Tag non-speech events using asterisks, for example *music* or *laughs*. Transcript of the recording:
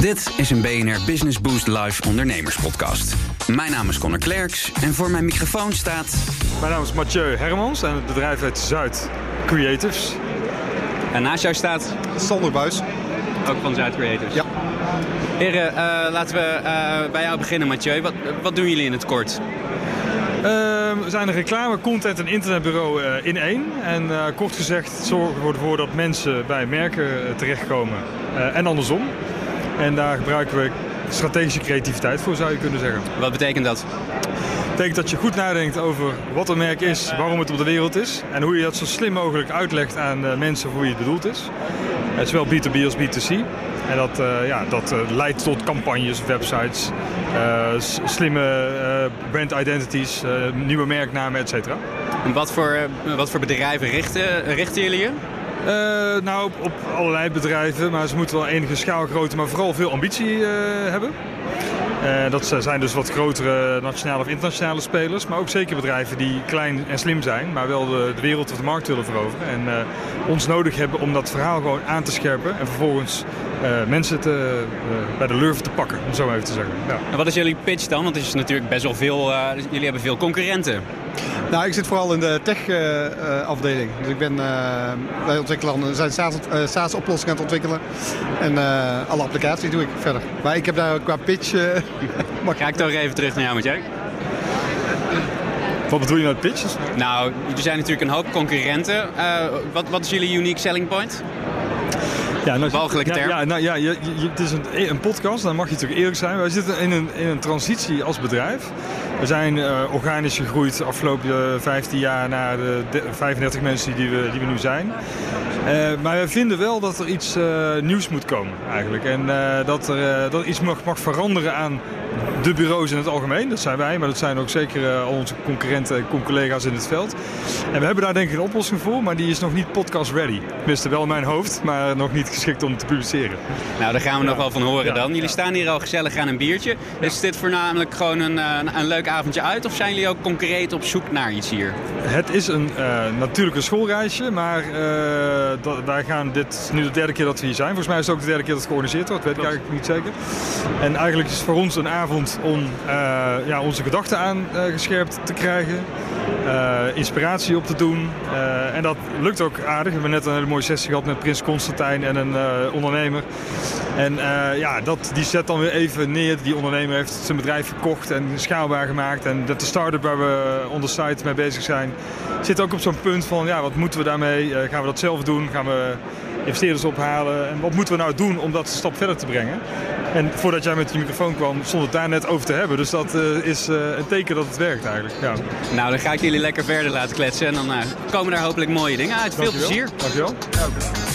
Dit is een BNR Business Boost Live ondernemerspodcast. Mijn naam is Connor Klerks en voor mijn microfoon staat... Mijn naam is Mathieu Hermans en het bedrijf heet Zuid Creatives. En naast jou staat Sander Buis. ook van Zuid Creators. Ja. Heren, eh, laten we eh, bij jou beginnen, Mathieu. Wat, wat doen jullie in het kort? Ehm, we zijn een reclame, content en internetbureau eh, in één. En eh, kort gezegd zorgen we ervoor dat mensen bij merken terechtkomen eh, en andersom. En daar gebruiken we strategische creativiteit voor, zou je kunnen zeggen. Wat betekent dat? Dat betekent dat je goed nadenkt over wat een merk is, waarom het op de wereld is. En hoe je dat zo slim mogelijk uitlegt aan eh, mensen voor wie het bedoeld is. Zowel B2B als B2C. En dat, eh, ja, dat eh, leidt tot campagnes, websites, slimme brand identities, nieuwe merknamen, et cetera. En wat voor, wat voor bedrijven richten, richten jullie je? Eh, nou, op, op allerlei bedrijven, maar ze moeten wel enige schaalgrootte, maar vooral veel ambitie eh, hebben. Eh, dat zijn dus wat grotere nationale of internationale spelers, maar ook zeker bedrijven die klein en slim zijn, maar wel de, de wereld of de markt willen veroveren. En ons nodig hebben om dat verhaal gewoon aan te scherpen en vervolgens mensen te, bij de lurven te pakken, om zo even te zeggen. Ja. En wat is jullie pitch dan? Want er is natuurlijk best wel veel, jullie hebben veel concurrenten. Nou, ik zit vooral in de tech-afdeling. dus ik ben, eh, wij ontwikkelen, we zijn SaaS- eh, SaaS-oplossingen aan het ontwikkelen. En eh, alle applicaties doe ik verder. Maar ik heb daar qua pitch... eh, *laughs* mag Ga ik toch even terug naar jou, Mathieu? Wat bedoel je nou met pitches? Nou, er zijn natuurlijk een hoop concurrenten. Eh, wat, wat is jullie unique selling point? Ja, nou, Walgelijke term. Ja, nou, ja, je, je- het is een, een podcast, dan mag je natuurlijk eerlijk zijn. Wij zitten in een, in een transitie als bedrijf. We zijn eh, organisch gegroeid de afgelopen eh, 15 jaar naar de de 35 mensen die we, die we nu zijn. Eh, maar we vinden wel dat er iets eh, nieuws moet komen eigenlijk. En eh, dat er eh, dat iets mag, mag veranderen aan de bureaus in het algemeen. Dat zijn wij, maar dat zijn ook zeker eh, al onze concurrenten en collega's in het veld. En we hebben daar denk ik een oplossing voor, maar die is nog niet podcast ready. Tenminste wel in mijn hoofd, maar nog niet geschikt om te publiceren. Nou, daar gaan we nog wel van horen Ja, dan. Jullie ja. staan hier al gezellig aan een biertje. Is dit voornamelijk gewoon een, eh, een, een leuk avondje uit? Of zijn jullie ook concreet op zoek naar iets hier? Het is een, eh, natuurlijk een schoolreisje, maar eh, dat, wij gaan dit is nu de derde keer dat we hier zijn. Volgens mij is het ook de derde keer dat het georganiseerd wordt, weet ik eigenlijk niet zeker. En eigenlijk is het voor ons een avond om eh, ja, onze gedachten aangescherpt te krijgen, eh, inspiratie op te doen. Eh, en dat lukt ook aardig. We hebben net een hele mooie sessie gehad met Prins Constantijn en een eh, ondernemer. En eh, ja, dat, die zet dan weer even neer. Die ondernemer heeft zijn bedrijf verkocht en schaalbaar gemaakt. En dat de start-up waar we on the site mee bezig zijn, zit ook op zo'n punt van, ja, wat moeten we daarmee? Eh, gaan we dat zelf doen? Gaan we investeerders ophalen? En wat moeten we nou doen om dat een stap verder te brengen? En voordat jij met je microfoon kwam, stond het daar net over te hebben. Dus dat eh, is eh, een teken dat het werkt eigenlijk. Ja. Nou, dan ga ik jullie lekker verder laten kletsen. En dan eh, komen daar hopelijk mooie dingen uit. Veel plezier. Dankjewel. Ja.